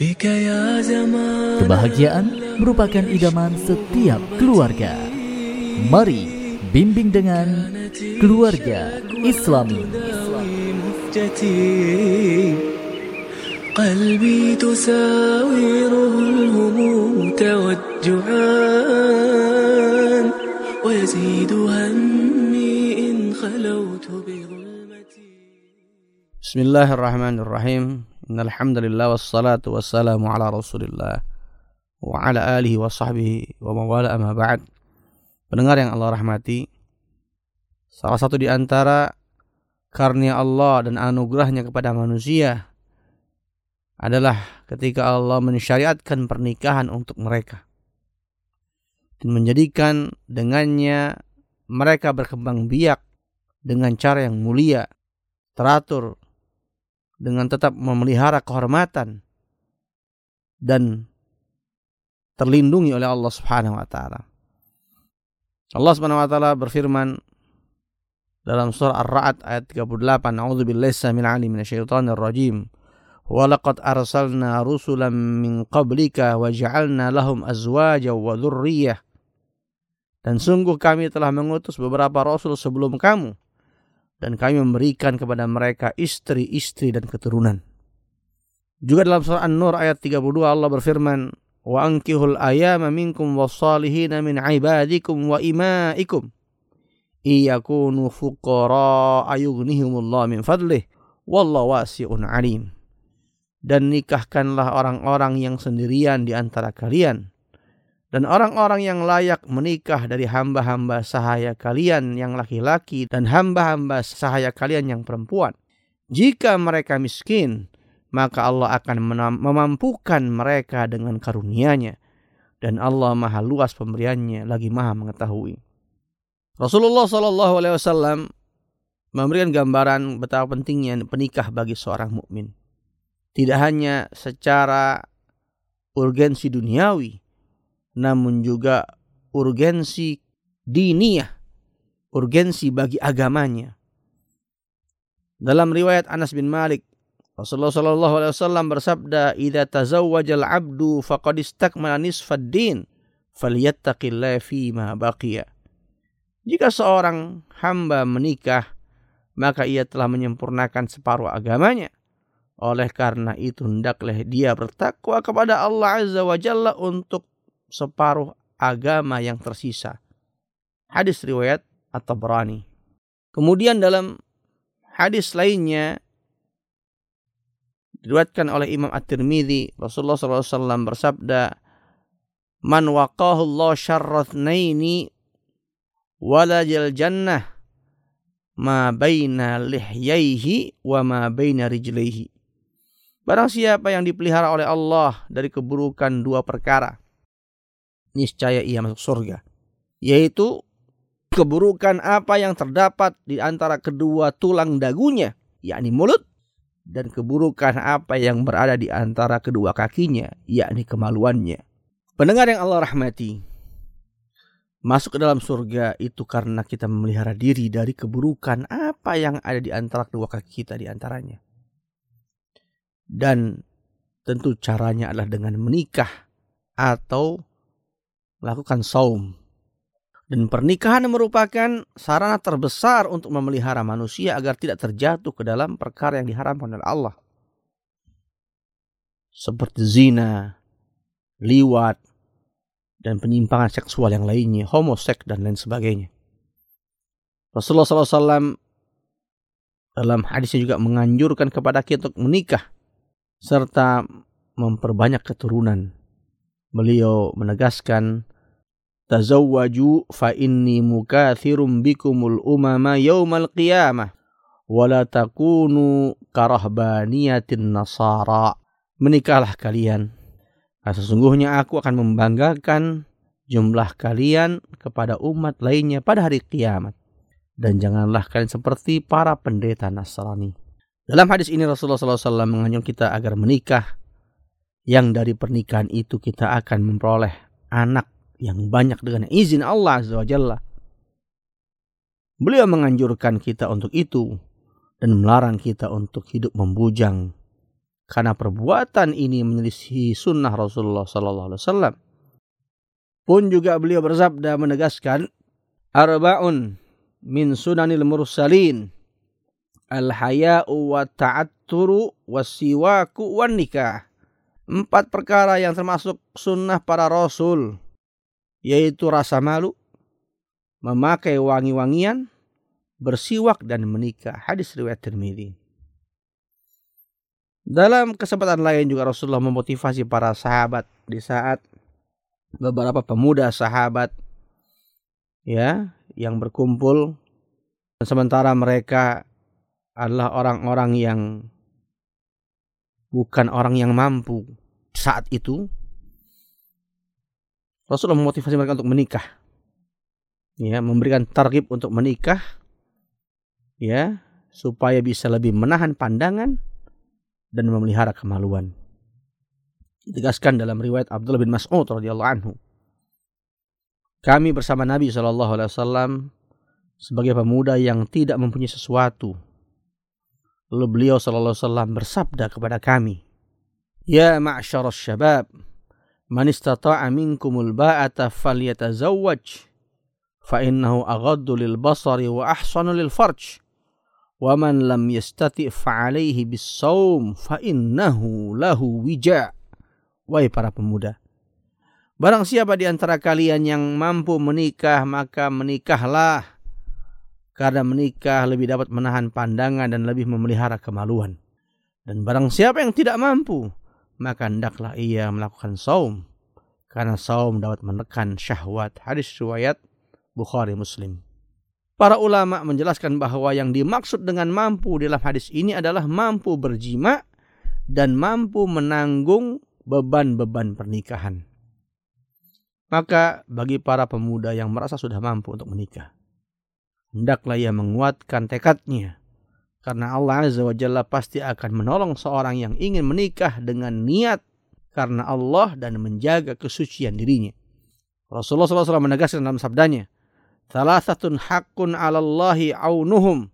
بك يا زمان Kebahagiaan merupakan idaman setiap keluarga. Mari bimbing dengan keluarga Islami. مهجتي قلبي تساوره الهموم توجعان ويزيد همي إن خلوت بظلمتي بسم الله الرحمن الرحيم Innalhamdulillah wassalatu wassalamu ala rasulillah Wa ala alihi wa sahbihi wa mawala amma ba'd Pendengar yang Allah rahmati Salah satu di antara karnia Allah dan anugerahnya kepada manusia adalah ketika Allah mensyariatkan pernikahan untuk mereka dan menjadikan dengannya mereka berkembang biak dengan cara yang mulia, teratur, dengan tetap memelihara kehormatan dan terlindungi oleh Allah Subhanahu wa taala. Allah Subhanahu wa taala berfirman dalam surah Ar-Ra'd ayat 38, "A'udzubillahi min 'alim minasyaitonir rajim." Rusulan min qablika wa ja'alna lahum azwaja wa dhurriyyah. Dan sungguh kami telah mengutus beberapa rasul sebelum kamu dan kami memberikan kepada mereka istri-istri dan keturunan. Juga dalam surah An-Nur ayat 32 Allah berfirman, "Wa ankihul ayama minkum wassalihina min ibadikum wa imaikum iyakunu fuqara ayughnihumullah min fadlih wallahu wasi'un alim." Dan nikahkanlah orang-orang yang sendirian di antara kalian dan orang-orang yang layak menikah dari hamba-hamba sahaya kalian yang laki-laki dan hamba-hamba sahaya kalian yang perempuan. Jika mereka miskin, maka Allah akan memampukan mereka dengan karunia-Nya dan Allah Maha luas pemberiannya lagi Maha mengetahui. Rasulullah Shallallahu alaihi wasallam memberikan gambaran betapa pentingnya penikah bagi seorang mukmin. Tidak hanya secara urgensi duniawi, namun juga urgensi diniyah, urgensi bagi agamanya. Dalam riwayat Anas bin Malik, Rasulullah Shallallahu Alaihi Wasallam bersabda, "Ida tazawwajal abdu faqad istakmala nisfad din, falyattaqillah fi ma baqiya." Jika seorang hamba menikah, maka ia telah menyempurnakan separuh agamanya. Oleh karena itu hendaklah dia bertakwa kepada Allah Azza wa Jalla untuk separuh agama yang tersisa. Hadis riwayat atau berani. Kemudian dalam hadis lainnya diriwayatkan oleh Imam At-Tirmidzi Rasulullah SAW bersabda Man waqahu Allah syarratnaini walajal jannah ma baina lihyaihi wa ma baina rijlaihi Barang siapa yang dipelihara oleh Allah dari keburukan dua perkara niscaya ia masuk surga. Yaitu keburukan apa yang terdapat di antara kedua tulang dagunya, yakni mulut, dan keburukan apa yang berada di antara kedua kakinya, yakni kemaluannya. Pendengar yang Allah rahmati, masuk ke dalam surga itu karena kita memelihara diri dari keburukan apa yang ada di antara kedua kaki kita di antaranya. Dan tentu caranya adalah dengan menikah atau melakukan saum. Dan pernikahan merupakan sarana terbesar untuk memelihara manusia agar tidak terjatuh ke dalam perkara yang diharamkan oleh Allah. Seperti zina, liwat, dan penyimpangan seksual yang lainnya, homoseks dan lain sebagainya. Rasulullah SAW dalam hadisnya juga menganjurkan kepada kita untuk menikah serta memperbanyak keturunan. Beliau menegaskan tazawwaju fa inni mukathirum bikumul umama yaumal qiyamah wala takunu karahbaniyatin nasara. Menikahlah kalian. Nah, sesungguhnya aku akan membanggakan jumlah kalian kepada umat lainnya pada hari kiamat. Dan janganlah kalian seperti para pendeta Nasrani. Dalam hadis ini Rasulullah SAW menganjurkan kita agar menikah yang dari pernikahan itu kita akan memperoleh anak yang banyak dengan izin Allah Azza wa. Beliau menganjurkan kita untuk itu dan melarang kita untuk hidup membujang karena perbuatan ini menyelisihi sunnah Rasulullah Sallallahu Alaihi Wasallam. Pun juga beliau bersabda menegaskan arba'un min sunanil mursalin al haya'u wa ta'atturu wasiwaku wan nikah. Empat perkara yang termasuk sunnah para rasul yaitu rasa malu, memakai wangi-wangian, bersiwak dan menikah. Hadis riwayat Tirmidzi. Dalam kesempatan lain juga Rasulullah memotivasi para sahabat di saat beberapa pemuda sahabat ya yang berkumpul sementara mereka adalah orang-orang yang bukan orang yang mampu saat itu Rasulullah memotivasi mereka untuk menikah ya memberikan targib untuk menikah ya supaya bisa lebih menahan pandangan dan memelihara kemaluan. Ditegaskan dalam riwayat Abdullah bin Mas'ud radhiyallahu anhu. Kami bersama Nabi Shallallahu alaihi wasallam sebagai pemuda yang tidak mempunyai sesuatu. Lalu beliau sallallahu alaihi wasallam bersabda kepada kami, Ya معشر syabab, man istata'a minkumul ba'ata فليتزوج fa innahu للبصر lil basari wa ahsanu lil farj. Wa man lam yastati' fa'alaihi bis-saum fa innahu lahu wija'. Wahai para pemuda, Barang siapa di antara kalian yang mampu menikah, maka menikahlah. Karena menikah lebih dapat menahan pandangan dan lebih memelihara kemaluan. Dan barang siapa yang tidak mampu, maka hendaklah ia melakukan saum karena saum dapat menekan syahwat. Hadis riwayat Bukhari Muslim. Para ulama menjelaskan bahwa yang dimaksud dengan mampu dalam hadis ini adalah mampu berjima dan mampu menanggung beban-beban pernikahan. Maka bagi para pemuda yang merasa sudah mampu untuk menikah, hendaklah ia menguatkan tekadnya. Karena Allah Azza wa Jalla pasti akan menolong seorang yang ingin menikah dengan niat karena Allah dan menjaga kesucian dirinya. Rasulullah SAW menegaskan dalam sabdanya, Thalathatun haqqun 'ala Allahi aunuhum.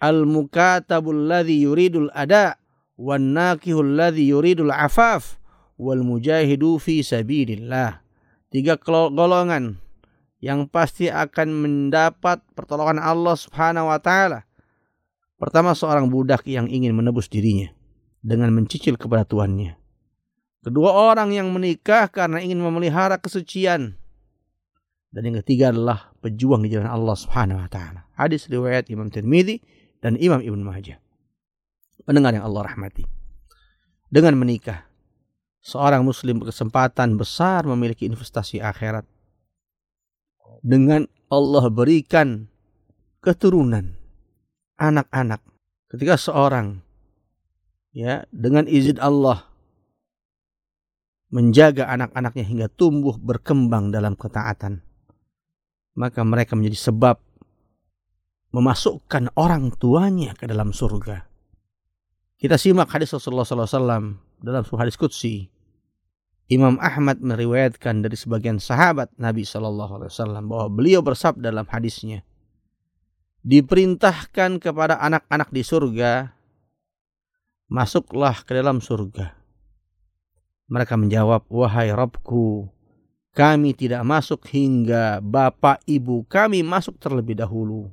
Al-mukatabul ladzi yuridul ada wan nakihul ladzi yuridul afaf wal mujahidu fi sabilillah. Tiga golongan yang pasti akan mendapat pertolongan Allah Subhanahu wa taala. Pertama seorang budak yang ingin menebus dirinya dengan mencicil kepada tuannya. Kedua orang yang menikah karena ingin memelihara kesucian dan yang ketiga adalah pejuang di jalan Allah Subhanahu wa taala. Hadis riwayat Imam Tirmidzi dan Imam Ibnu Majah. Pendengar yang Allah rahmati. Dengan menikah, seorang muslim berkesempatan besar memiliki investasi akhirat. Dengan Allah berikan keturunan anak-anak ketika seorang ya dengan izin Allah menjaga anak-anaknya hingga tumbuh berkembang dalam ketaatan maka mereka menjadi sebab memasukkan orang tuanya ke dalam surga. Kita simak hadis Rasulullah SAW dalam sebuah hadis Qudsi. Imam Ahmad meriwayatkan dari sebagian sahabat Nabi SAW bahwa beliau bersabda dalam hadisnya, diperintahkan kepada anak-anak di surga, masuklah ke dalam surga. Mereka menjawab, wahai Rabbku, kami tidak masuk hingga bapak ibu kami masuk terlebih dahulu.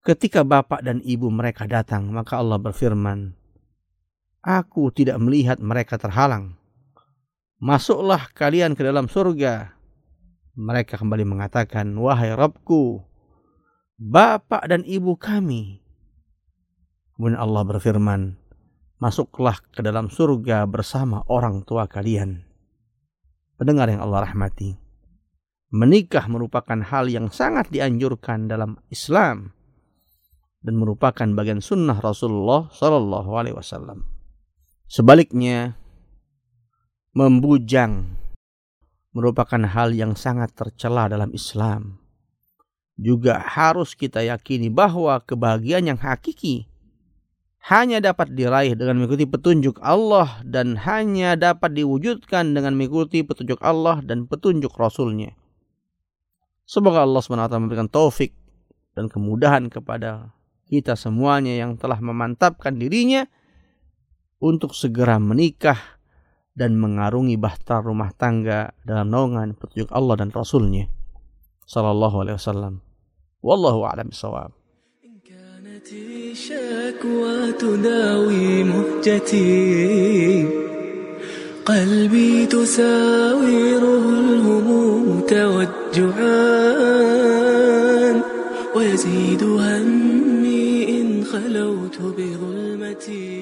Ketika bapak dan ibu mereka datang, maka Allah berfirman, Aku tidak melihat mereka terhalang. Masuklah kalian ke dalam surga. Mereka kembali mengatakan, Wahai Rabbku, bapak dan ibu kami. Kemudian Allah berfirman, Masuklah ke dalam surga bersama orang tua kalian. Pendengar yang Allah rahmati. Menikah merupakan hal yang sangat dianjurkan dalam Islam dan merupakan bagian sunnah Rasulullah Sallallahu Alaihi Wasallam. Sebaliknya, membujang merupakan hal yang sangat tercela dalam Islam. Juga harus kita yakini bahwa kebahagiaan yang hakiki hanya dapat diraih dengan mengikuti petunjuk Allah dan hanya dapat diwujudkan dengan mengikuti petunjuk Allah dan petunjuk Rasulnya. Semoga Allah SWT memberikan taufik dan kemudahan kepada kita semuanya yang telah memantapkan dirinya untuk segera menikah dan mengarungi bahtera rumah tangga dalam naungan petunjuk Allah dan Rasulnya sallallahu alaihi wasallam. A'lam bishawab. كانت الشكوى تداوي مهجتي قلبي تساوره الهموم توجعان ويزيد همي إن خلوت بظلمتي